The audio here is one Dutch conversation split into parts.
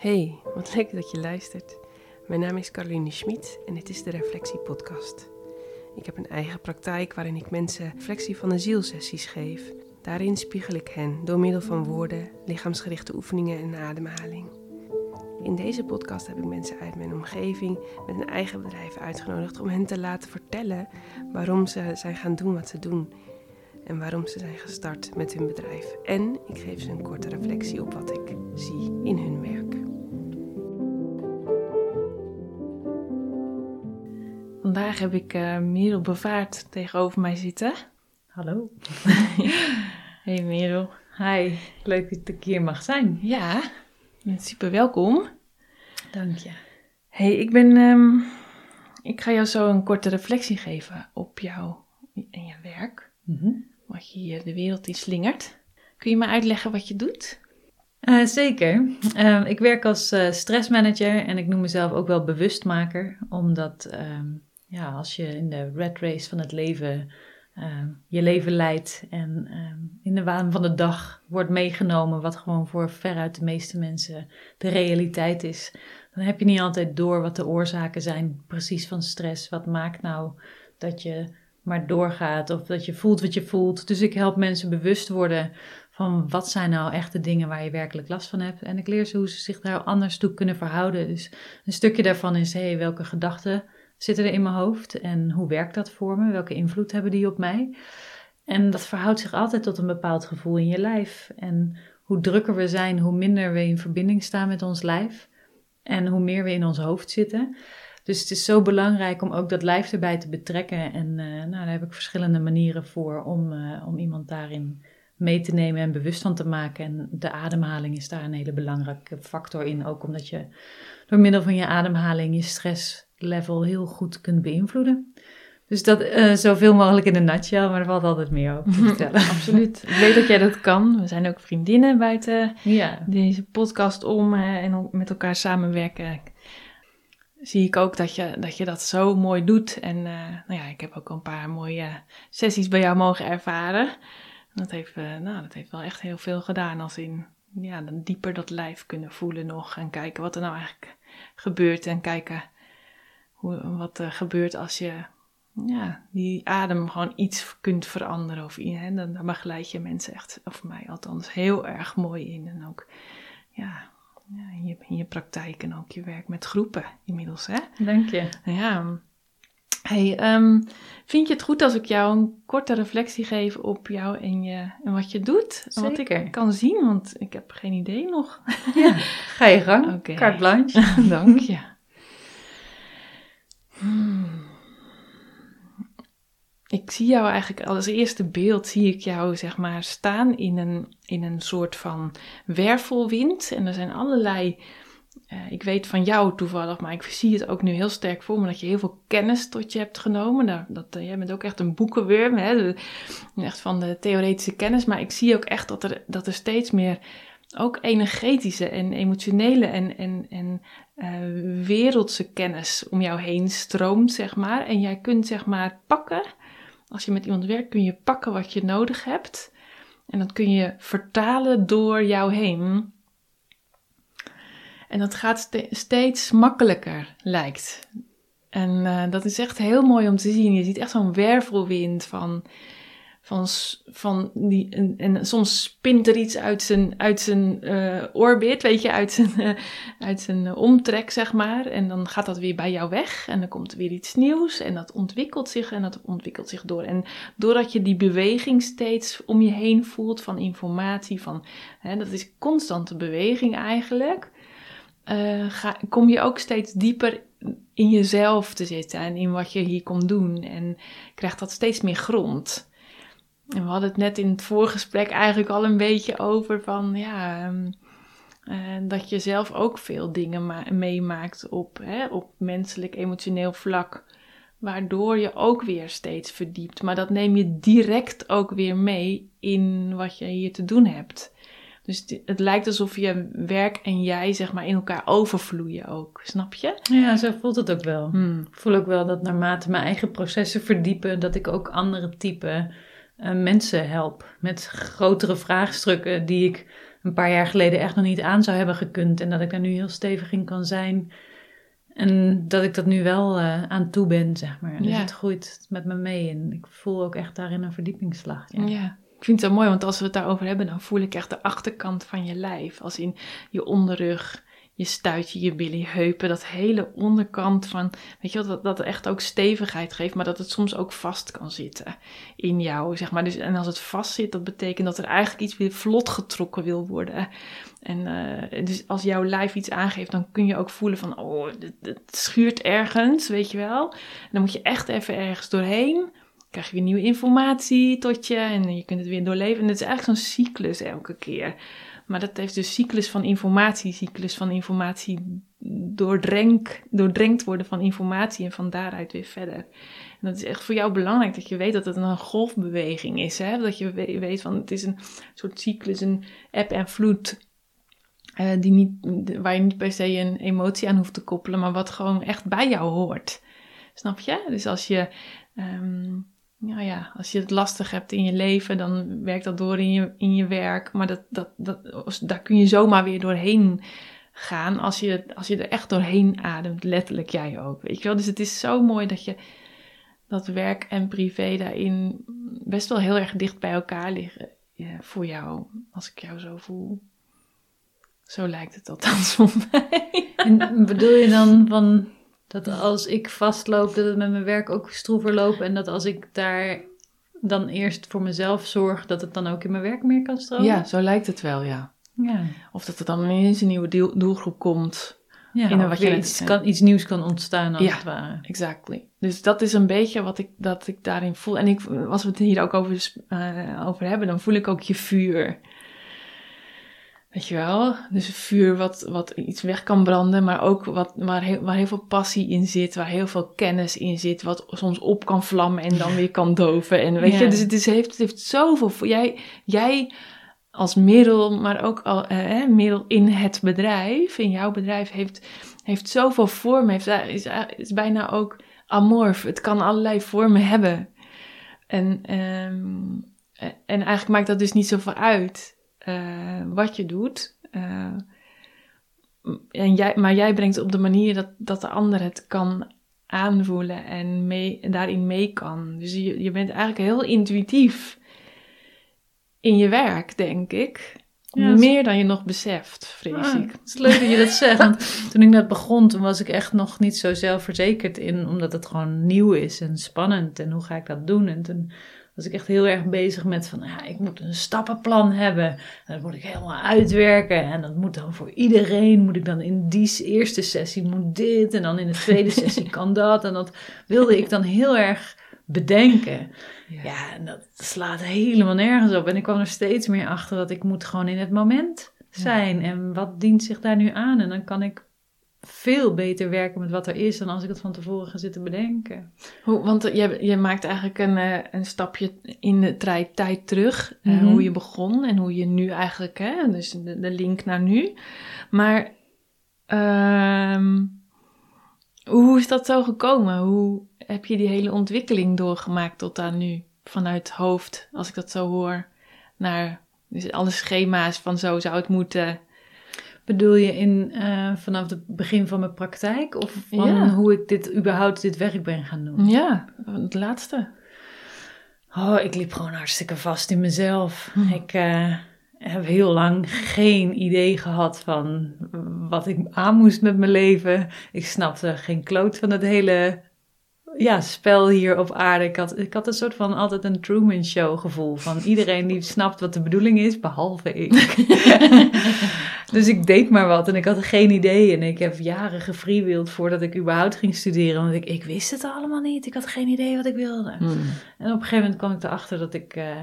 Hey, wat leuk dat je luistert. Mijn naam is Caroline Schmid en dit is de Reflectie Podcast. Ik heb een eigen praktijk waarin ik mensen reflectie van de zielsessies geef. Daarin spiegel ik hen door middel van woorden, lichaamsgerichte oefeningen en ademhaling. In deze podcast heb ik mensen uit mijn omgeving met een eigen bedrijf uitgenodigd om hen te laten vertellen waarom ze zijn gaan doen wat ze doen en waarom ze zijn gestart met hun bedrijf. En ik geef ze een korte reflectie op wat ik zie in hun werk. Vandaag heb ik uh, Merel Bevaart tegenover mij zitten. Hallo. Hey Merel. Hi, leuk dat ik hier mag zijn. Ja, super welkom. Dank je. Hey, ik ben. Um, ik ga jou zo een korte reflectie geven op jou en je werk. Mm -hmm. Wat je hier de wereld in slingert. Kun je me uitleggen wat je doet? Uh, zeker. Uh, ik werk als uh, stressmanager en ik noem mezelf ook wel bewustmaker, omdat um, ja, als je in de red race van het leven uh, je leven leidt en uh, in de waan van de dag wordt meegenomen, wat gewoon voor veruit de meeste mensen de realiteit is, dan heb je niet altijd door wat de oorzaken zijn precies van stress. Wat maakt nou dat je maar doorgaat of dat je voelt wat je voelt. Dus ik help mensen bewust worden van wat zijn nou echt de dingen waar je werkelijk last van hebt. En ik leer ze hoe ze zich daar anders toe kunnen verhouden. Dus een stukje daarvan is, hé, hey, welke gedachten zitten er in mijn hoofd en hoe werkt dat voor me? Welke invloed hebben die op mij? En dat verhoudt zich altijd tot een bepaald gevoel in je lijf. En hoe drukker we zijn, hoe minder we in verbinding staan met ons lijf. En hoe meer we in ons hoofd zitten. Dus het is zo belangrijk om ook dat lijf erbij te betrekken. En uh, nou, daar heb ik verschillende manieren voor om, uh, om iemand daarin mee te nemen en bewust van te maken. En de ademhaling is daar een hele belangrijke factor in. Ook omdat je door middel van je ademhaling je stresslevel heel goed kunt beïnvloeden. Dus dat uh, zoveel mogelijk in een nutshell, maar er valt altijd meer over te vertellen. Absoluut. Ik weet dat jij dat kan. We zijn ook vriendinnen buiten ja. deze podcast om en met elkaar samenwerken. Zie ik ook dat je dat, je dat zo mooi doet. En uh, nou ja, ik heb ook een paar mooie sessies bij jou mogen ervaren. Dat heeft, uh, nou, dat heeft wel echt heel veel gedaan. Als in ja, dan dieper dat lijf kunnen voelen nog. En kijken wat er nou eigenlijk gebeurt. En kijken hoe, wat er gebeurt als je ja, die adem gewoon iets kunt veranderen. Of, hè, dan, dan begeleid je mensen echt, of mij althans, heel erg mooi in. En ook, ja, ja in, je, in je praktijk en ook je werk met groepen inmiddels. Hè? Dank je. Ja. Hey, um, vind je het goed als ik jou een korte reflectie geef op jou en, je, en wat je doet? Zeker. Wat ik kan zien, want ik heb geen idee nog. Ja, ga je gang. Okay. Carte blanche. Dank je. Hmm. Ik zie jou eigenlijk als eerste beeld, zie ik jou zeg maar staan in een, in een soort van wervelwind. En er zijn allerlei, uh, ik weet van jou toevallig, maar ik zie het ook nu heel sterk voor me dat je heel veel kennis tot je hebt genomen. Dat, dat, uh, jij bent ook echt een boekenwurm, hè? Echt van de theoretische kennis. Maar ik zie ook echt dat er, dat er steeds meer ook energetische en emotionele en, en, en uh, wereldse kennis om jou heen stroomt, zeg maar. En jij kunt zeg maar pakken als je met iemand werkt, kun je pakken wat je nodig hebt. En dat kun je vertalen door jou heen. En dat gaat steeds makkelijker, lijkt. En uh, dat is echt heel mooi om te zien. Je ziet echt zo'n wervelwind van van, van die, en, en, soms spint er iets uit zijn, uit zijn uh, orbit, weet je, uit zijn, uh, uit zijn omtrek, zeg maar. En dan gaat dat weer bij jou weg en dan komt er weer iets nieuws en dat ontwikkelt zich en dat ontwikkelt zich door. En doordat je die beweging steeds om je heen voelt van informatie, van, hè, dat is constante beweging eigenlijk, ga, kom je ook steeds dieper in jezelf te zitten en in wat je hier komt doen en krijgt dat steeds meer grond. En we hadden het net in het voorgesprek eigenlijk al een beetje over van ja, um, uh, dat je zelf ook veel dingen meemaakt op, hè, op menselijk, emotioneel vlak. Waardoor je ook weer steeds verdiept. Maar dat neem je direct ook weer mee in wat je hier te doen hebt. Dus het lijkt alsof je werk en jij zeg maar in elkaar overvloeien ook. Snap je? Ja, zo voelt het ook wel. Hmm. Ik voel ook wel dat naarmate mijn eigen processen verdiepen, dat ik ook andere typen uh, mensen help met grotere vraagstukken die ik een paar jaar geleden echt nog niet aan zou hebben gekund. En dat ik daar nu heel stevig in kan zijn. En dat ik dat nu wel uh, aan toe ben, zeg maar. Dus het groeit met me mee. En ik voel ook echt daarin een verdiepingsslag. Ja. ja. Ik vind het zo mooi, want als we het daarover hebben, dan voel ik echt de achterkant van je lijf. Als in je onderrug, je stuitje, je billy, heupen, dat hele onderkant van, weet je wat, dat, dat echt ook stevigheid geeft, maar dat het soms ook vast kan zitten in jou, zeg maar. Dus, en als het vast zit, dat betekent dat er eigenlijk iets weer vlot getrokken wil worden. En uh, dus als jouw lijf iets aangeeft, dan kun je ook voelen van, oh, het schuurt ergens, weet je wel. En dan moet je echt even ergens doorheen krijg je weer nieuwe informatie tot je en je kunt het weer doorleven. En het is eigenlijk zo'n cyclus elke keer. Maar dat heeft dus cyclus van informatie, cyclus van informatie doordrenk, doordrenkt worden van informatie en van daaruit weer verder. En dat is echt voor jou belangrijk dat je weet dat het een golfbeweging is. Hè? Dat je weet van het is een soort cyclus, een eb en vloed. Uh, die niet, waar je niet per se een emotie aan hoeft te koppelen, maar wat gewoon echt bij jou hoort. Snap je? Dus als je um, ja, ja, als je het lastig hebt in je leven, dan werkt dat door in je, in je werk. Maar dat, dat, dat, daar kun je zomaar weer doorheen gaan als je, als je er echt doorheen ademt. Letterlijk jij ook, weet je wel. Dus het is zo mooi dat je dat werk en privé daarin best wel heel erg dicht bij elkaar liggen voor jou. Als ik jou zo voel. Zo lijkt het althans voor mij. En bedoel je dan van dat als ik vastloop, dat het met mijn werk ook stroever loopt. En dat als ik daar dan eerst voor mezelf zorg, dat het dan ook in mijn werk meer kan stromen. Ja, zo lijkt het wel, ja. ja. Of dat er dan ineens een nieuwe doelgroep komt. Ja, in wat je iets, kan, iets nieuws kan ontstaan als het ware. exactly. Dus dat is een beetje wat ik, dat ik daarin voel. En ik, als we het hier ook over, uh, over hebben, dan voel ik ook je vuur. Weet je wel? Dus een vuur wat, wat iets weg kan branden, maar ook wat, waar, heel, waar heel veel passie in zit, waar heel veel kennis in zit, wat soms op kan vlammen en dan weer kan doven. En weet je, dus het, is, heeft, het heeft zoveel. Jij, jij als middel, maar ook al, eh, middel in het bedrijf, in jouw bedrijf, heeft, heeft zoveel vormen. Heeft, is, is bijna ook amorf. Het kan allerlei vormen hebben. En, um, en eigenlijk maakt dat dus niet zoveel uit. Eh, wat je doet. Uh, en jij, maar jij brengt het op de manier dat, dat de ander het kan aanvoelen en mee, daarin mee kan. Dus je, je bent eigenlijk heel intuïtief in je werk, denk ik. Meer dan je nog beseft, vrees ah, ik. Het is leuk dat je dat zegt. Want toen ik net begon, toen was ik echt nog niet zo zelfverzekerd in, omdat het gewoon nieuw is en spannend. En hoe ga ik dat doen? En toen was ik echt heel erg bezig met van, ja, ik moet een stappenplan hebben. En dat moet ik helemaal uitwerken. En dat moet dan voor iedereen, moet ik dan in die eerste sessie moet dit. En dan in de tweede sessie kan dat. En dat wilde ik dan heel erg bedenken. Ja. ja, en dat slaat helemaal nergens op. En ik kwam er steeds meer achter dat ik moet gewoon in het moment zijn. En wat dient zich daar nu aan? En dan kan ik veel beter werken met wat er is dan als ik het van tevoren ga zitten bedenken. Hoe, want eh, je, je maakt eigenlijk een, eh, een stapje in de tijd terug. Eh, mhm. hoe je begon en hoe je nu eigenlijk, hè, dus de, de link naar nu. Maar uh, hoe is dat zo gekomen? Hoe heb je die hele ontwikkeling doorgemaakt tot aan nu? Vanuit het hoofd, als ik dat zo hoor, naar dus alle schema's van zo zou het moeten Bedoel je in, uh, vanaf het begin van mijn praktijk? Of van hoe ik dit überhaupt dit werk ben gaan doen? Ja, het laatste. Oh, ik liep gewoon hartstikke vast in mezelf. Hm. Ik uh, heb heel lang geen idee gehad van wat ik aan moest met mijn leven. Ik snapte geen kloot van het hele ja, spel hier op aarde. Ik had, ik had een soort van altijd een Truman Show gevoel. Van iedereen die snapt wat de bedoeling is, behalve ik. dus ik deed maar wat en ik had geen idee. En ik heb jaren gefreewild voordat ik überhaupt ging studeren. Want ik, ik wist het allemaal niet. Ik had geen idee wat ik wilde. Hmm. En op een gegeven moment kwam ik erachter dat ik... Uh,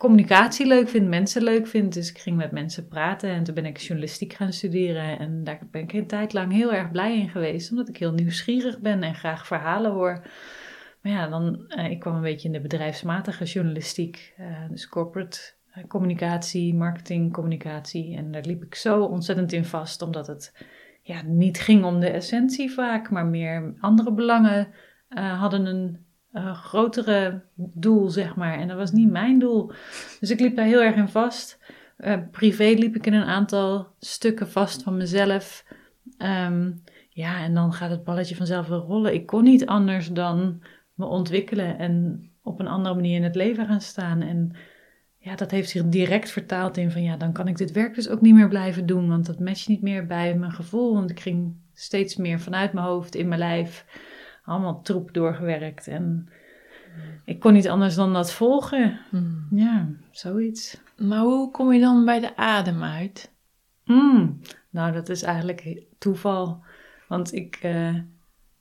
communicatie leuk vind, mensen leuk vind. Dus ik ging met mensen praten en toen ben ik journalistiek gaan studeren. En daar ben ik een tijd lang heel erg blij in geweest, omdat ik heel nieuwsgierig ben en graag verhalen hoor. Maar ja, dan, uh, ik kwam een beetje in de bedrijfsmatige journalistiek, uh, dus corporate communicatie, marketing, communicatie. En daar liep ik zo ontzettend in vast, omdat het ja, niet ging om de essentie vaak, maar meer andere belangen hadden een uh, grotere doel, zeg maar. En dat was niet mijn doel. Dus ik liep daar heel erg in vast. Privé liep ik in een aantal stukken vast van mezelf. Ehm, ja, en dan gaat het balletje vanzelf wel rollen. Ik kon niet anders dan me ontwikkelen en op een andere manier in het leven gaan staan. En ja, dat heeft zich direct vertaald in van ja, dan kan ik dit werk dus ook niet meer blijven doen, want dat matcht niet meer bij mijn gevoel. Want ik ging steeds meer vanuit mijn hoofd in mijn lijf, allemaal troep doorgewerkt. En ik kon niet anders dan dat volgen. Hmm. Ja, zoiets. Maar hoe kom je dan bij de adem uit? Hmm. Nou, dat is eigenlijk toeval. Want ik, uh,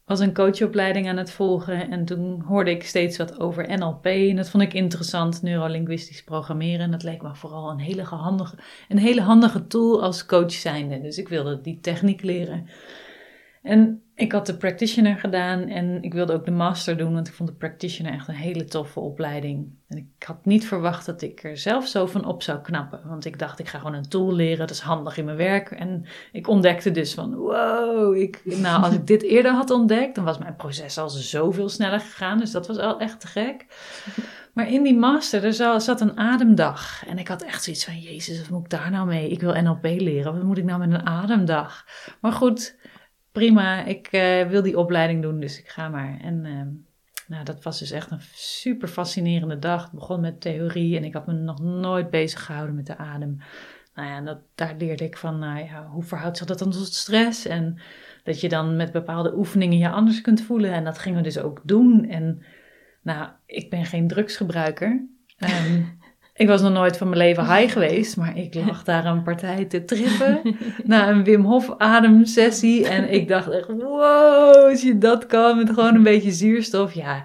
was een coachopleiding aan het volgen en toen hoorde ik steeds wat over NLP en dat vond ik interessant, neurolinguistisch programmeren. En dat leek me vooral een hele handige, een hele handige tool als coach zijnde. Dus ik wilde die techniek leren. En ik had de practitioner gedaan en ik wilde ook de master doen, want ik vond de practitioner echt een hele toffe opleiding. En ik had niet verwacht dat ik er zelf zo van op zou knappen, want ik dacht ik ga gewoon een tool leren, dat is handig in mijn werk. En ik ontdekte dus van wow, ik, nou als ik dit eerder had ontdekt, dan was mijn proces al zoveel sneller gegaan, dus dat was al echt te gek. Maar in die master, er zat een ademdag. En ik had echt zoiets van, jezus, wat moet ik daar nou mee? Ik wil NLP leren, wat moet ik nou met een ademdag? Maar goed, prima, ik uh, wil die opleiding doen, dus ik ga maar. En uh, nou, dat was dus echt een super fascinerende dag. Het begon met theorie en ik had me nog nooit bezig gehouden met de adem. Nou ja, en dat, daar leerde ik van, nou ja, hoe verhoudt zich dat dan tot stress? En dat je dan met bepaalde oefeningen je anders kunt voelen. En dat gingen we dus ook doen. En nou, ik ben geen drugsgebruiker. Um, Ik was nog nooit van mijn leven high geweest, maar ik lag daar een partij te trippen na een Wim Hof ademsessie. En ik dacht echt, wow, als je dat kan met gewoon een beetje zuurstof. Ja,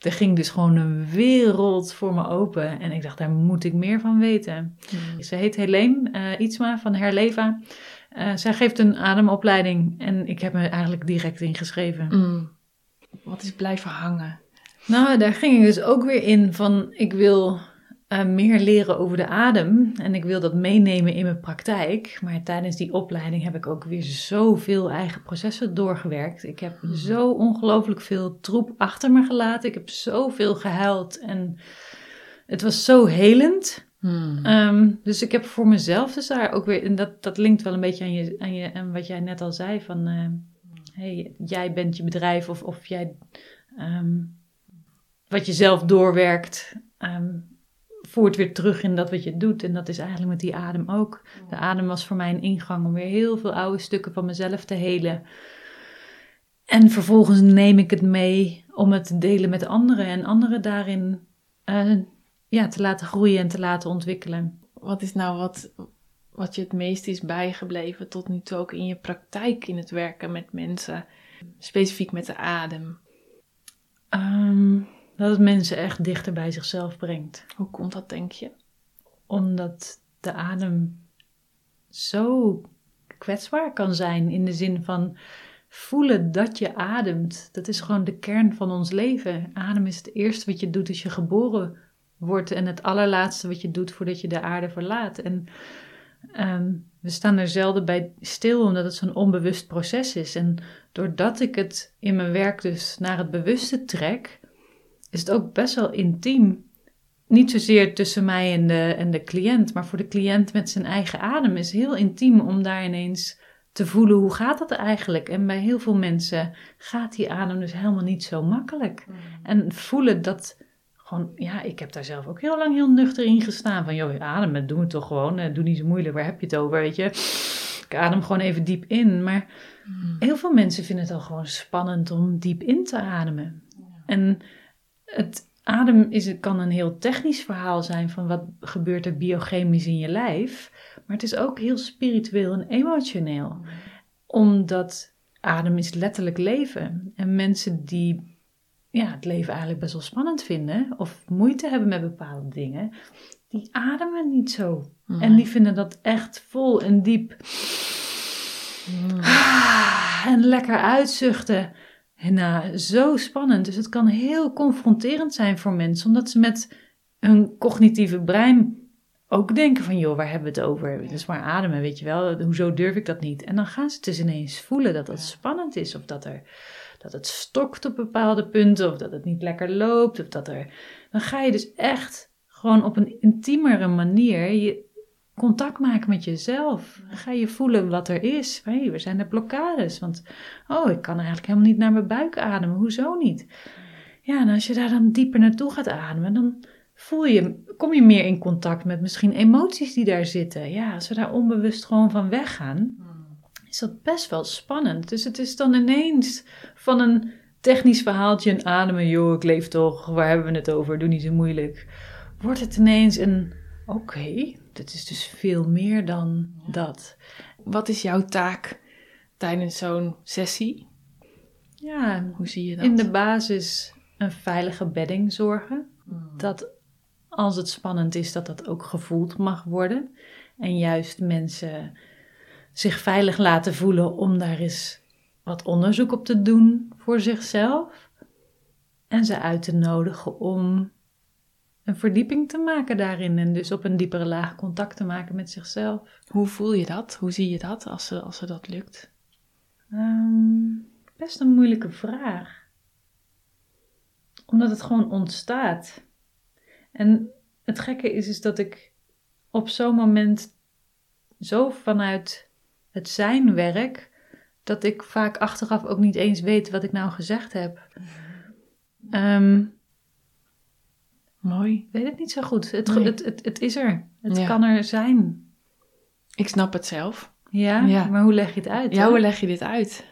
er ging dus gewoon een wereld voor me open. En ik dacht, daar moet ik meer van weten. Mm. Ze heet Helene uh, Ietsma van Herleva. Uh, zij geeft een ademopleiding en ik heb me eigenlijk direct ingeschreven. Mm. Wat is blijven hangen? Nou, daar ging ik dus ook weer in van, ik wil uh, meer leren over de adem. En ik wil dat meenemen in mijn praktijk. Maar tijdens die opleiding heb ik ook weer zoveel eigen processen doorgewerkt. Ik heb hmm. zo ongelooflijk veel troep achter me gelaten. Ik heb zoveel gehuild. En het was zo helend. Hmm. Ehm, dus ik heb voor mezelf dus daar ook weer... En dat, dat linkt wel een beetje aan, je, aan, je, aan wat jij net al zei. Van, uh, hey, jij bent je bedrijf of, of jij... Ehm, wat je zelf doorwerkt... Um, voert weer terug in dat wat je doet. En dat is eigenlijk met die adem ook. De adem was voor mij een ingang om weer heel veel oude stukken van mezelf te helen. En vervolgens neem ik het mee om het te delen met anderen en anderen daarin uh, ja, te laten groeien en te laten ontwikkelen. Wat is nou wat, wat je het meest is bijgebleven tot nu toe ook in je praktijk in het werken met mensen, specifiek met de adem? Um, dat het mensen echt dichter bij zichzelf brengt. Hoe komt dat, denk je? Omdat de adem zo kwetsbaar kan zijn in de zin van voelen dat je ademt. Dat is gewoon de kern van ons leven. Adem is het eerste wat je doet als je geboren wordt en het allerlaatste wat je doet voordat je de aarde verlaat. En ehm, we staan er zelden bij stil omdat het zo'n onbewust proces is. En doordat ik het in mijn werk dus naar het bewuste trek, is het ook best wel intiem. Niet zozeer tussen mij en de, en de cliënt, maar voor de cliënt met zijn eigen adem is heel intiem om daar ineens te voelen hoe gaat dat eigenlijk. En bij heel veel mensen gaat die adem dus helemaal niet zo makkelijk. Mm. En voelen dat gewoon, ja, ik heb daar zelf ook heel lang heel nuchter in gestaan. Van, joh, ademen, doe het toch gewoon. Eh, doe niet zo moeilijk, waar heb je het over, weet je. Ik adem gewoon even diep in. Maar mm. heel veel mensen vinden het al gewoon spannend om diep in te ademen. En het adem is, kan een heel technisch verhaal zijn van wat gebeurt er biochemisch in je lijf. Maar het is ook heel spiritueel en emotioneel. Omdat adem is letterlijk leven. En mensen die ja, het leven eigenlijk best wel spannend vinden of moeite hebben met bepaalde dingen, die ademen niet zo. En die vinden dat echt vol en diep. Ah, en lekker uitzuchten. En uh, zo spannend. Dus het kan heel confronterend zijn voor mensen, omdat ze met hun cognitieve brein ook denken van, joh, waar hebben we het over? Het is maar ademen, weet je wel. Hoezo durf ik dat niet? En dan gaan ze dus ineens voelen dat dat spannend is, of dat, er, dat het stokt op bepaalde punten, of dat het niet lekker loopt, of dat er... Dan ga je dus echt gewoon op een intiemere manier je contact maken met jezelf. Ga je voelen wat er is. Hey, we zijn er blokkades. Want, oh, ik kan eigenlijk helemaal niet naar mijn buik ademen. Hoezo niet? Ja, en als je daar dan dieper naartoe gaat ademen, dan voel je, kom je meer in contact met misschien emoties die daar zitten. Ja, als we daar onbewust gewoon van weggaan, is dat best wel spannend. Dus het is dan ineens van een technisch verhaaltje, een ademen, joh, ik leef toch, waar hebben we het over, doe niet zo moeilijk. Wordt het ineens een, oké, dit is dus veel meer dan dat. Wat is jouw taak tijdens zo'n sessie? Ja, Hoe zie je dat? in de basis een veilige bedding zorgen. Hmm. Dat als het spannend is, dat dat ook gevoeld mag worden. En juist mensen zich veilig laten voelen om daar eens wat onderzoek op te doen voor zichzelf. En ze uit te nodigen om een verdieping te maken daarin. En dus op een diepere laag contact te maken met zichzelf. Hoe voel je dat? Hoe zie je dat als, ze, als ze dat lukt? Ehm, best een moeilijke vraag. Omdat het gewoon ontstaat. En het gekke is, is dat ik op zo'n moment zo vanuit het zijn werk, dat ik vaak achteraf ook niet eens weet wat ik nou gezegd heb. Ehm, Mooi. ik weet het niet zo goed. Het, Nee. het, het, het is er. Het Ja. kan er zijn. Ik snap het zelf. Ja, Ja. maar hoe leg je het uit? Ja, hè? hoe leg je dit uit?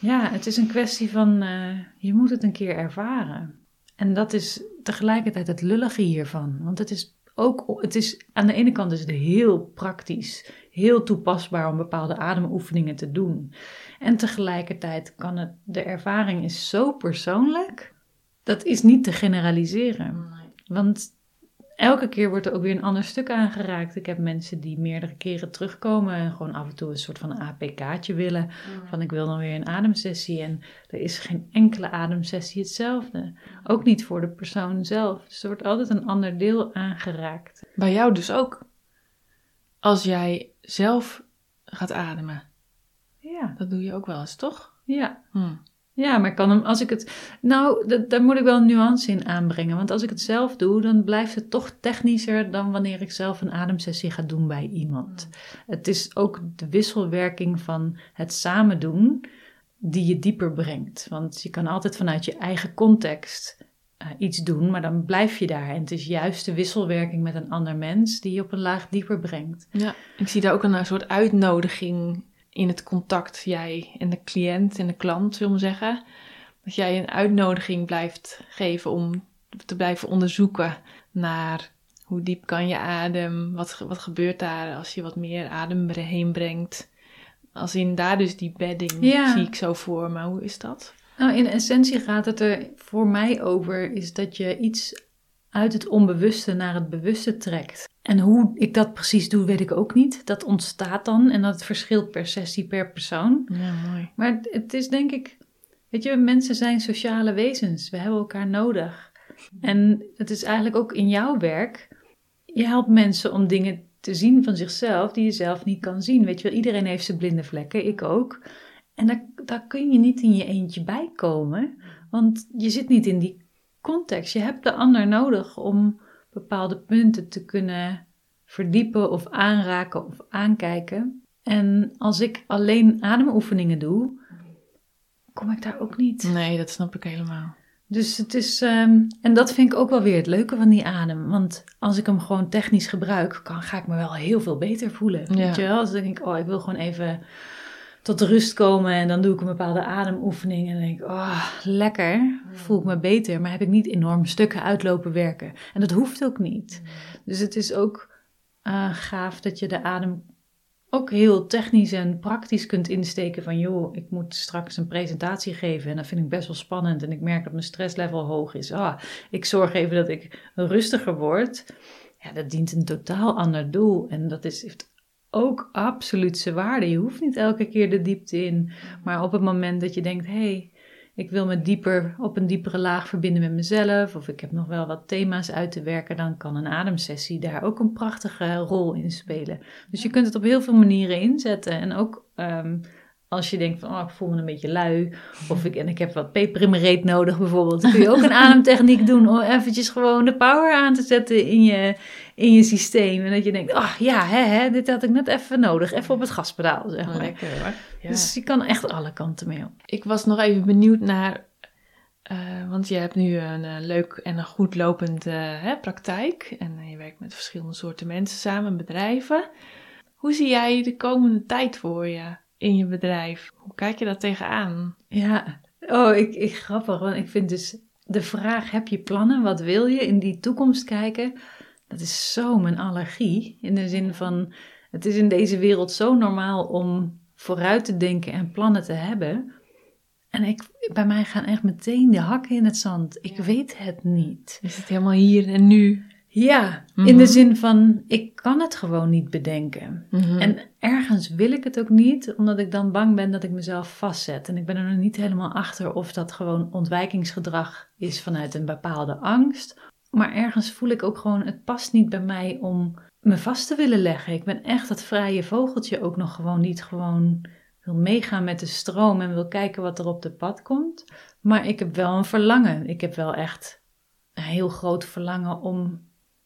Ja, het is een kwestie van eh, je moet het een keer ervaren. En dat is tegelijkertijd het lullige hiervan. Want het is ook, het is, aan de ene kant is het heel praktisch, heel toepasbaar om bepaalde ademoefeningen te doen. En tegelijkertijd kan het, de ervaring is zo persoonlijk, dat is niet te generaliseren. Want elke keer wordt er ook weer een ander stuk aangeraakt. Ik heb mensen die meerdere keren terugkomen en gewoon af en toe een soort van APK'tje willen. Van ik wil dan weer een ademsessie. En er is geen enkele ademsessie hetzelfde. Ook niet voor de persoon zelf. Dus er wordt altijd een ander deel aangeraakt. Bij jou dus ook. Als jij zelf gaat ademen. Ja, Dat doe je ook wel eens, toch? ja. Hm. Ja, maar kan hem, als ik het. Nou, daar moet ik wel een nuance in aanbrengen. Want als ik het zelf doe, dan blijft het toch technischer dan wanneer ik zelf een ademsessie ga doen bij iemand. Het is ook de wisselwerking van het samen doen die je dieper brengt. Want je kan altijd vanuit je eigen context eh, iets doen, maar dan blijf je daar. En het is juist de wisselwerking met een ander mens die je op een laag dieper brengt. Ja, ik zie daar ook een, soort uitnodiging in het contact, jij en de cliënt en de klant, zullen we zeggen. Dat jij een uitnodiging blijft geven om te blijven onderzoeken naar hoe diep kan je adem, wat, wat gebeurt daar als je wat meer adem heen brengt. Als in daar dus die bedding Ja. zie ik zo voor me. Hoe is dat? Nou, in essentie gaat het er voor mij over, is dat je iets uit het onbewuste naar het bewuste trekt. En hoe ik dat precies doe, weet ik ook niet. Dat ontstaat dan en dat verschilt per sessie, per persoon. Ja, mooi. Maar het- is denk ik, weet je, mensen zijn sociale wezens. We hebben elkaar nodig. En het is eigenlijk ook in jouw werk. Je helpt mensen om dingen te zien van zichzelf die je zelf niet kan zien. Weet je wel, iedereen heeft zijn blinde vlekken, ik ook. En daar, daar kun je niet in je eentje bij komen, want je zit niet in die context. Je hebt de ander nodig om bepaalde punten te kunnen verdiepen of aanraken of aankijken. En als ik alleen ademoefeningen doe, kom ik daar ook niet. Nee, dat snap ik helemaal. Dus het is, ehm, en dat vind ik ook wel weer het leuke van die adem. Want als ik hem gewoon technisch gebruik, kan, ga ik me wel heel veel beter voelen. Ja. Weet je wel? Als ik denk, oh, ik wil gewoon even tot rust komen en dan doe ik een bepaalde ademoefening. En dan denk ik, oh, lekker, voel ik me beter. Maar heb ik niet enorm stukken uitlopen werken. En dat hoeft ook niet. Dus het is ook eh, gaaf dat je de adem ook heel technisch en praktisch kunt insteken van joh, ik moet straks een presentatie geven en dat vind ik best wel spannend en ik merk dat mijn stresslevel hoog is. Ah, ik zorg even dat ik rustiger word. Ja, dat dient een totaal ander doel en dat is, heeft ook absoluut zijn waarde. Je hoeft niet elke keer de diepte in, maar op het moment dat je denkt, hé, hey, ik wil me dieper op een diepere laag verbinden met mezelf, of ik heb nog wel wat thema's uit te werken, dan kan een ademsessie daar ook een prachtige rol in spelen. Dus je kunt het op heel veel manieren inzetten en ook ehm, als je denkt van, oh, ik voel me een beetje lui. Of ik, en ik heb wat peper in mijn reet nodig bijvoorbeeld. Dan kun je ook een ademtechniek doen om eventjes gewoon de power aan te zetten in je, in je systeem. En dat je denkt, oh ja, hè, hè, dit had ik net even nodig. Even op het gaspedaal, zeg maar. Lekker hoor. Ja. Dus je kan echt alle kanten mee op. Ik was nog even benieuwd naar, eh, want je hebt nu een eh, leuk en een goed lopende hè, praktijk. En eh, je werkt met verschillende soorten mensen samen, bedrijven. Hoe zie jij de komende tijd voor je in je bedrijf? Hoe kijk je daar tegenaan? Ja, oh, ik, ik grappig, want ik vind dus de vraag: heb je plannen? Wat wil je in die toekomst kijken? Dat is zo mijn allergie. In de zin van: het is in deze wereld zo normaal om vooruit te denken en plannen te hebben. En ik, bij mij gaan echt meteen de hakken in het zand. Ik weet het niet. Is het helemaal hier en nu? Ja, in Mhm. de zin van: ik kan het gewoon niet bedenken. Mhm. En ergens wil ik het ook niet, omdat ik dan bang ben dat ik mezelf vastzet. En ik ben er nog niet helemaal achter of dat gewoon ontwijkingsgedrag is vanuit een bepaalde angst. Maar ergens voel ik ook gewoon, het past niet bij mij om me vast te willen leggen. Ik ben echt dat vrije vogeltje ook nog gewoon niet gewoon wil meegaan met de stroom en wil kijken wat er op de pad komt. Maar ik heb wel een verlangen. Ik heb wel echt een heel groot verlangen om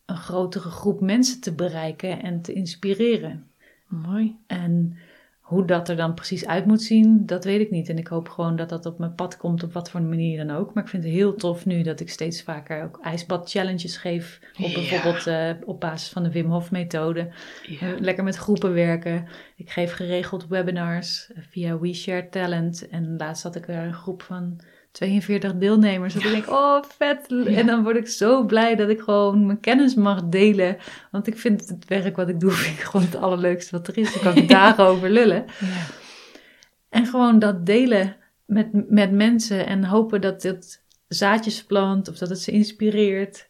een grotere groep mensen te bereiken en te inspireren. Mooi. En hoe dat er dan precies uit moet zien, dat weet ik niet. En ik hoop gewoon dat dat op mijn pad komt, op wat voor manier dan ook. Maar ik vind het heel tof nu dat ik steeds vaker ook ijsbad challenges geef. Op Ja. bijvoorbeeld eh, op basis van de Wim Hof methode. Ja. Eh, Lekker met groepen werken. Ik geef geregeld webinars eh, via We Share Talent. En laatst had ik er een groep van 42 deelnemers. Dat ik denk, oh vet. En dan word ik zo blij dat ik gewoon mijn kennis mag delen. Want ik vind het werk wat ik doe, vind ik gewoon het allerleukste wat er is. Daar kan ik dagen over lullen. Ja. En gewoon dat delen met, met mensen en hopen dat het zaadjes plant of dat het ze inspireert.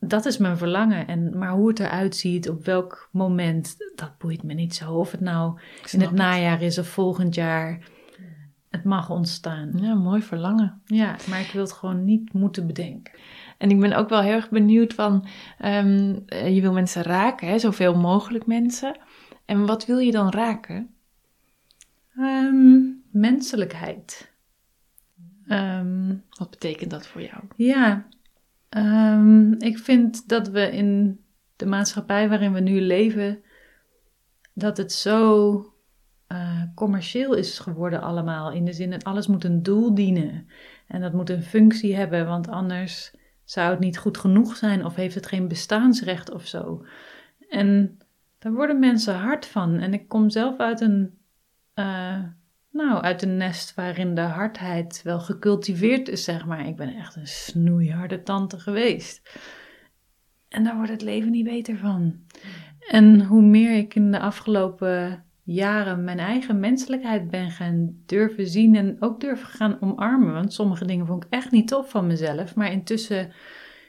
Dat is mijn verlangen. En, maar hoe het eruit ziet, op welk moment, dat boeit me niet zo. Of het nou in het najaar is of volgend jaar. Het mag ontstaan. Ja, mooi verlangen. Ja, maar ik wil het gewoon niet moeten bedenken. En ik ben ook wel heel erg benieuwd van, ehm, eh, je wil mensen raken, hè? zoveel mogelijk mensen. En wat wil je dan raken? Ehm, menselijkheid. Ehm, Wat betekent dat voor jou? Ja, ik vind dat we in de maatschappij waarin we nu leven, dat het zo eh, commercieel is geworden allemaal. In de zin dat alles moet een doel dienen. En dat moet een functie hebben, want anders zou het niet goed genoeg zijn of heeft het geen bestaansrecht of zo. En daar worden mensen hard van. En ik kom zelf uit een, eh, nou, uit een nest waarin de hardheid wel gecultiveerd is, zeg maar. Ik ben echt een snoeiharde tante geweest. En daar wordt het leven niet beter van. En hoe meer ik in de afgelopen jaren mijn eigen menselijkheid ben gaan durven zien en ook durven gaan omarmen. Want sommige dingen vond ik echt niet tof van mezelf. Maar intussen,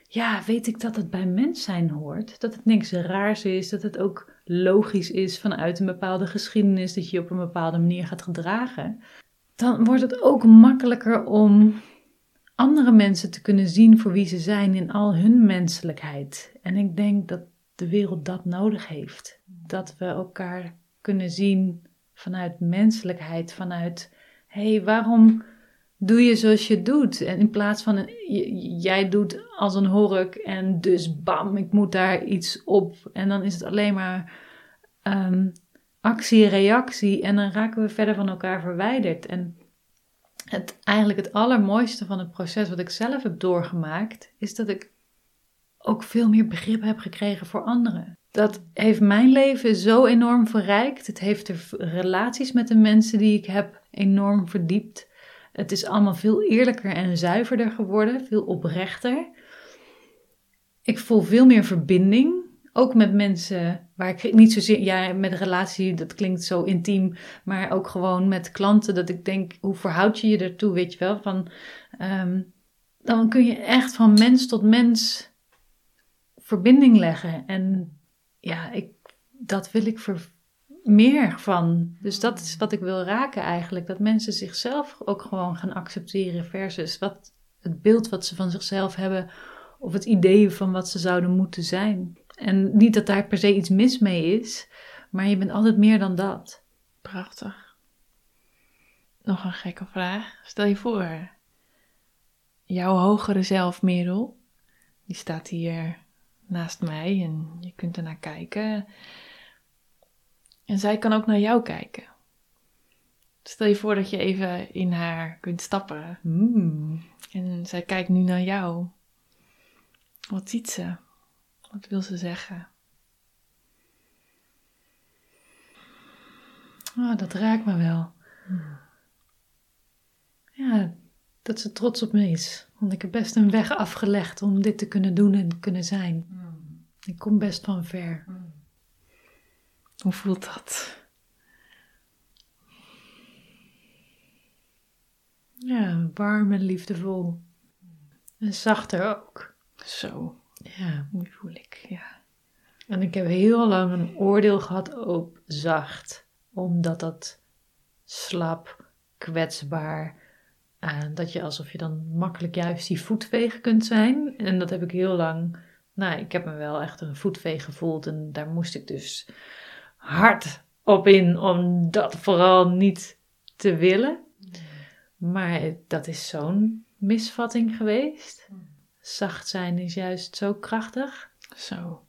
ja, weet ik dat het bij mens zijn hoort. Dat het niks raars is. Dat het ook logisch is vanuit een bepaalde geschiedenis dat je je op een bepaalde manier gaat gedragen. Dan wordt het ook makkelijker om andere mensen te kunnen zien voor wie ze zijn in al hun menselijkheid. En ik denk dat de wereld dat nodig heeft. Dat we elkaar kunnen zien vanuit menselijkheid, vanuit hé, hey, waarom doe je zoals je doet? En in plaats van j- jij doet als een hork en dus bam, ik moet daar iets op. En dan is het alleen maar ehm, actie, reactie en dan raken we verder van elkaar verwijderd. En het, eigenlijk het allermooiste van het proces wat ik zelf heb doorgemaakt, is dat ik ook veel meer begrip heb gekregen voor anderen. Dat heeft mijn leven zo enorm verrijkt. Het heeft de relaties met de mensen die ik heb enorm verdiept. Het is allemaal veel eerlijker en zuiverder geworden, veel oprechter. Ik voel veel meer verbinding, ook met mensen waar ik niet zozeer, ja, met relatie, dat klinkt zo intiem, maar ook gewoon met klanten, dat ik denk, hoe verhoud je je ertoe, weet je wel? Van, ehm, dan kun je echt van mens tot mens verbinding leggen. En ja, ik, dat wil ik meer van. Dus dat is wat ik wil raken eigenlijk. Dat mensen zichzelf ook gewoon gaan accepteren versus wat, het beeld wat ze van zichzelf hebben of het idee van wat ze zouden moeten zijn. En niet dat daar per se iets mis mee is, maar je bent altijd meer dan dat. Prachtig. Nog een gekke vraag. Stel je voor, jouw hogere zelf, die staat hier naast mij en je kunt er naar kijken. En zij kan ook naar jou kijken. Stel je voor dat je even in haar kunt stappen. Mm. En zij kijkt nu naar jou. Wat ziet ze? Wat wil ze zeggen? Oh, dat raakt me wel. Ja, dat ze trots op me is. Want ik heb best een weg afgelegd om dit te kunnen doen en kunnen zijn. Ik kom best van ver. Hoe voelt dat? Ja, warm en liefdevol. En zachter ook. Zo, Ja. nu voel ik, ja. En ik heb heel lang een oordeel gehad op zacht. Omdat dat slap, kwetsbaar. Eh, dat je alsof je dan makkelijk juist die voetveeg kunt zijn. En dat heb ik heel lang. Nou, ik heb me wel echt een voetveeg gevoeld. En daar moest ik dus hard op in om dat vooral niet te willen. Maar dat is zo'n misvatting geweest. Zacht zijn is juist zo krachtig. Zo.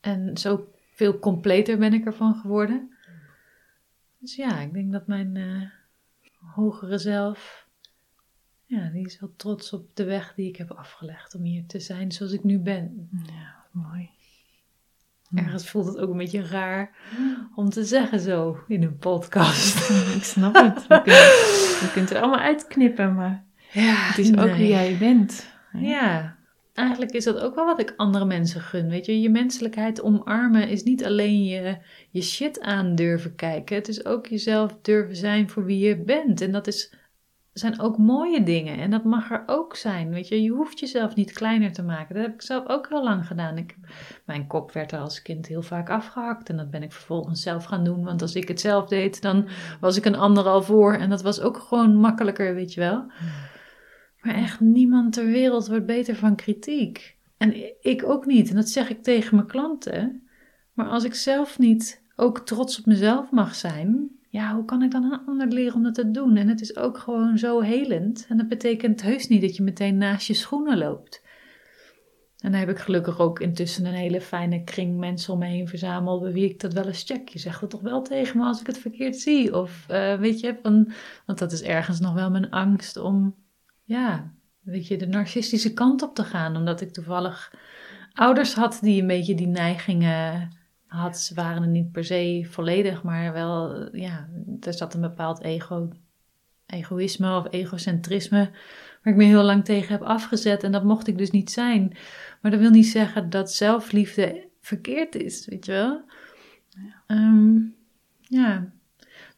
En zo veel completer ben ik ervan geworden. Dus ja, ik denk dat mijn eh, hogere zelf, ja, die is wel trots op de weg die ik heb afgelegd om hier te zijn zoals ik nu ben. Ja, mooi. Ergens voelt het ook een beetje raar om te zeggen zo in een podcast. Ik snap het. Je kunt, je kunt er allemaal uitknippen, maar Ja, het is ook wie jij bent. Ja, eigenlijk is dat ook wel wat ik andere mensen gun. Weet je, je menselijkheid omarmen is niet alleen je, je shit aan durven kijken. Het is ook jezelf durven zijn voor wie je bent. En dat is, zijn ook mooie dingen. En dat mag er ook zijn. Weet je, je hoeft jezelf niet kleiner te maken. Dat heb ik zelf ook heel lang gedaan. Ik, mijn kop werd er als kind heel vaak afgehakt. En dat ben ik vervolgens zelf gaan doen. Want als ik het zelf deed, dan was ik een ander al voor. En dat was ook gewoon makkelijker, weet je wel. Maar echt niemand ter wereld wordt beter van kritiek. En ik ook niet. En dat zeg ik tegen mijn klanten. Maar als ik zelf niet ook trots op mezelf mag zijn, ja, hoe kan ik dan een ander leren om dat te doen? En het is ook gewoon zo helend. En dat betekent heus niet dat je meteen naast je schoenen loopt. En dan heb ik gelukkig ook intussen een hele fijne kring mensen om me heen verzameld, bij wie ik dat wel eens check. Je zegt het toch wel tegen me als ik het verkeerd zie? Of eh, weet je, van, want dat is ergens nog wel mijn angst om ja, weet je, de narcistische kant op te gaan. Omdat ik toevallig ouders had die een beetje die neigingen had. Ze waren er niet per se volledig, maar wel, ja, er zat een bepaald ego, egoïsme of egocentrisme. Waar ik me heel lang tegen heb afgezet en dat mocht ik dus niet zijn. Maar dat wil niet zeggen dat zelfliefde verkeerd is, weet je wel. Ja. ja.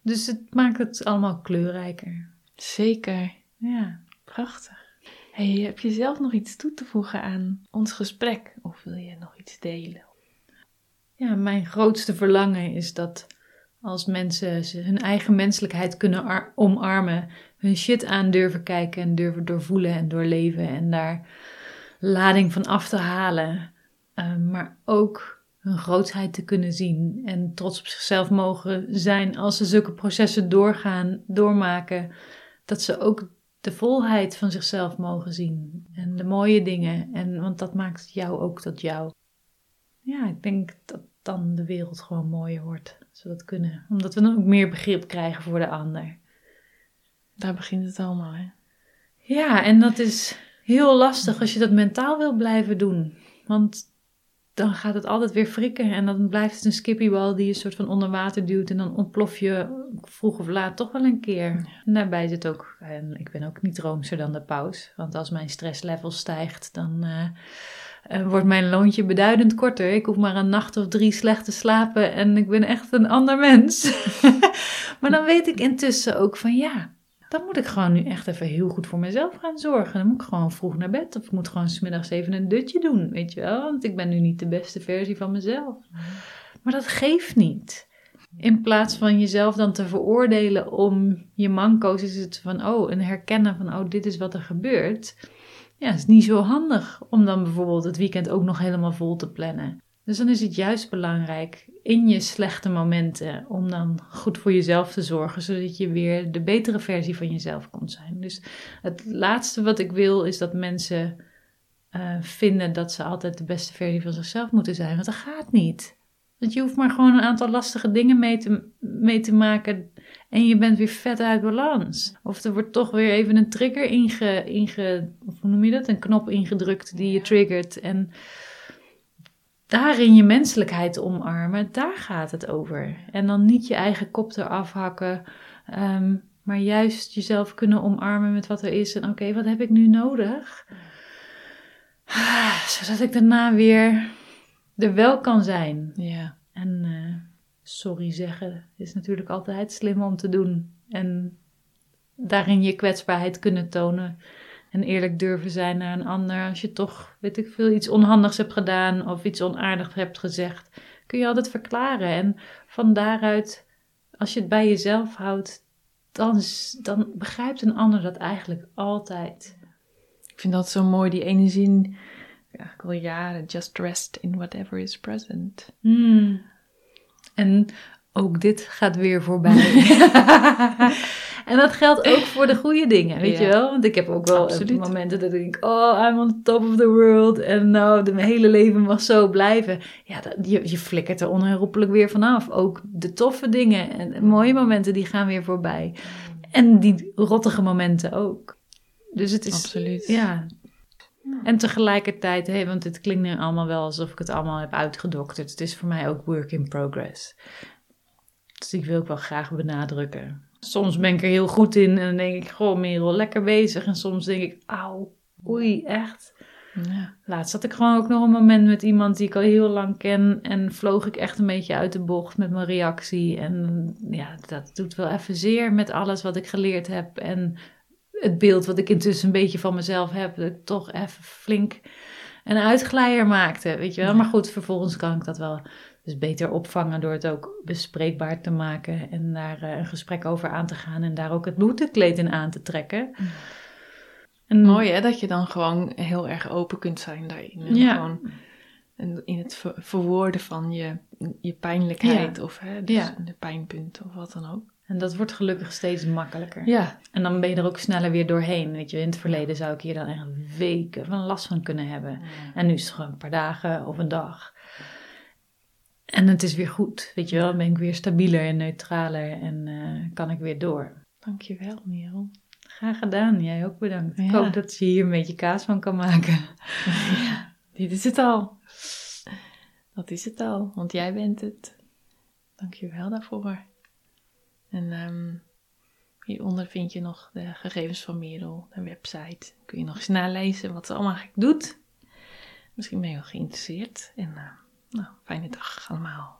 Dus het maakt het allemaal kleurrijker. Zeker. Ja. Prachtig. Hey, heb je zelf nog iets toe te voegen aan ons gesprek? Of wil je nog iets delen? Ja, mijn grootste verlangen is dat als mensen hun eigen menselijkheid kunnen omarmen, hun shit aan durven kijken en durven doorvoelen en doorleven en daar lading van af te halen, uh, maar ook hun grootheid te kunnen zien en trots op zichzelf mogen zijn als ze zulke processen doorgaan, doormaken, dat ze ook de volheid van zichzelf mogen zien en de mooie dingen. En, want dat maakt jou ook tot jou. Ja, ik denk dat dan de wereld gewoon mooier wordt. Als we dat kunnen. Omdat we dan ook meer begrip krijgen voor de ander. Daar begint het allemaal, hè? Ja, en dat is heel lastig als je dat mentaal wil blijven doen. Want dan gaat het altijd weer frikken en dan blijft het een skippiebal die je soort van onder water duwt en dan ontplof je vroeg of laat toch wel een keer. En daarbij zit ook, en ik ben ook niet roomser dan de paus, want als mijn stresslevel stijgt, dan uh, uh, wordt mijn loontje beduidend korter. Ik hoef maar een nacht of drie slecht te slapen en ik ben echt een ander mens. maar dan weet ik intussen ook van ja, dan moet ik gewoon nu echt even heel goed voor mezelf gaan zorgen. Dan moet ik gewoon vroeg naar bed. Of ik moet gewoon smiddags even een dutje doen, weet je wel. Want ik ben nu niet de beste versie van mezelf. Maar dat geeft niet. In plaats van jezelf dan te veroordelen om je manco's, is het van, oh, een herkennen van, oh, dit is wat er gebeurt. Ja, is niet zo handig om dan bijvoorbeeld het weekend ook nog helemaal vol te plannen. Dus dan is het juist belangrijk in je slechte momenten om dan goed voor jezelf te zorgen, zodat je weer de betere versie van jezelf kon zijn. Dus het laatste wat ik wil is dat mensen uh, vinden dat ze altijd de beste versie van zichzelf moeten zijn, want dat gaat niet. Want je hoeft maar gewoon een aantal lastige dingen mee te, mee te maken en je bent weer vet uit balans. Of er wordt toch weer even een trigger inge, inge of hoe noem je dat? Een knop ingedrukt die je triggert. En daarin je menselijkheid omarmen, daar gaat het over. En dan niet je eigen kop eraf hakken, um, maar juist jezelf kunnen omarmen met wat er is. En oké, wat heb ik nu nodig? Ah, zodat ik daarna weer er wel kan zijn. Ja. En uh, sorry zeggen is natuurlijk altijd slim om te doen. En daarin je kwetsbaarheid kunnen tonen. En eerlijk durven zijn naar een ander. Als je toch, weet ik veel, iets onhandigs hebt gedaan of iets onaardigs hebt gezegd, kun je altijd verklaren. En van daaruit, als je het bij jezelf houdt, dan, dan begrijpt een ander dat eigenlijk altijd. Ik vind dat zo mooi, die ene zin. Ja, ik wil jaren, just rest in whatever is present. Hmm. En ook dit gaat weer voorbij. en dat geldt ook voor de goede dingen, weet je wel? Want ik heb ook wel Absoluut. momenten dat ik denk, oh, I'm on top of the world. En nou, mijn hele leven mag zo blijven. Ja, dat, je, je flikkert er onherroepelijk weer vanaf. Ook de toffe dingen en mooie momenten, die gaan weer voorbij. En die rottige momenten ook. Dus het is... Absoluut. Ja, en tegelijkertijd, hey, want het klinkt nu allemaal wel alsof ik het allemaal heb uitgedokterd. Het is voor mij ook work in progress. Dus ik wil ook wel graag benadrukken. Soms ben ik er heel goed in en dan denk ik, goh Merel, lekker bezig. En soms denk ik, auw, oei, echt. Ja. Laatst had ik gewoon ook nog een moment met iemand die ik al heel lang ken. En vloog ik echt een beetje uit de bocht met mijn reactie. En ja, dat doet wel even zeer met alles wat ik geleerd heb. En het beeld wat ik intussen een beetje van mezelf heb. Dat ik toch even flink een uitglijer maakte, weet je wel. Maar goed, vervolgens kan ik dat wel dus beter opvangen door het ook bespreekbaar te maken en daar uh, een gesprek over aan te gaan en daar ook het boetekleed in aan te trekken. En, Mooi hè, dat je dan gewoon heel erg open kunt zijn daarin. En ja. Gewoon in het verwoorden van je, je pijnlijkheid of hè, dus de pijnpunt of wat dan ook. En dat wordt gelukkig steeds makkelijker. Ja. En dan ben je er ook sneller weer doorheen. Weet je, in het verleden zou ik hier dan echt weken van last van kunnen hebben. En nu is het gewoon een paar dagen of een dag. En het is weer goed, weet je wel. Dan ben ik weer stabieler en neutraler en uh, kan ik weer door. Dankjewel, Merel. Graag gedaan. Jij ook bedankt. Ik hoop dat je hier een beetje kaas van kan maken. Ja, dit is het al. Dat is het al, want jij bent het. Dankjewel daarvoor. En um, hieronder vind je nog de gegevens van Merel, de website. Kun je nog eens nalezen wat ze allemaal doet. Misschien ben je wel geïnteresseerd. En uh, nou, fijne dag allemaal.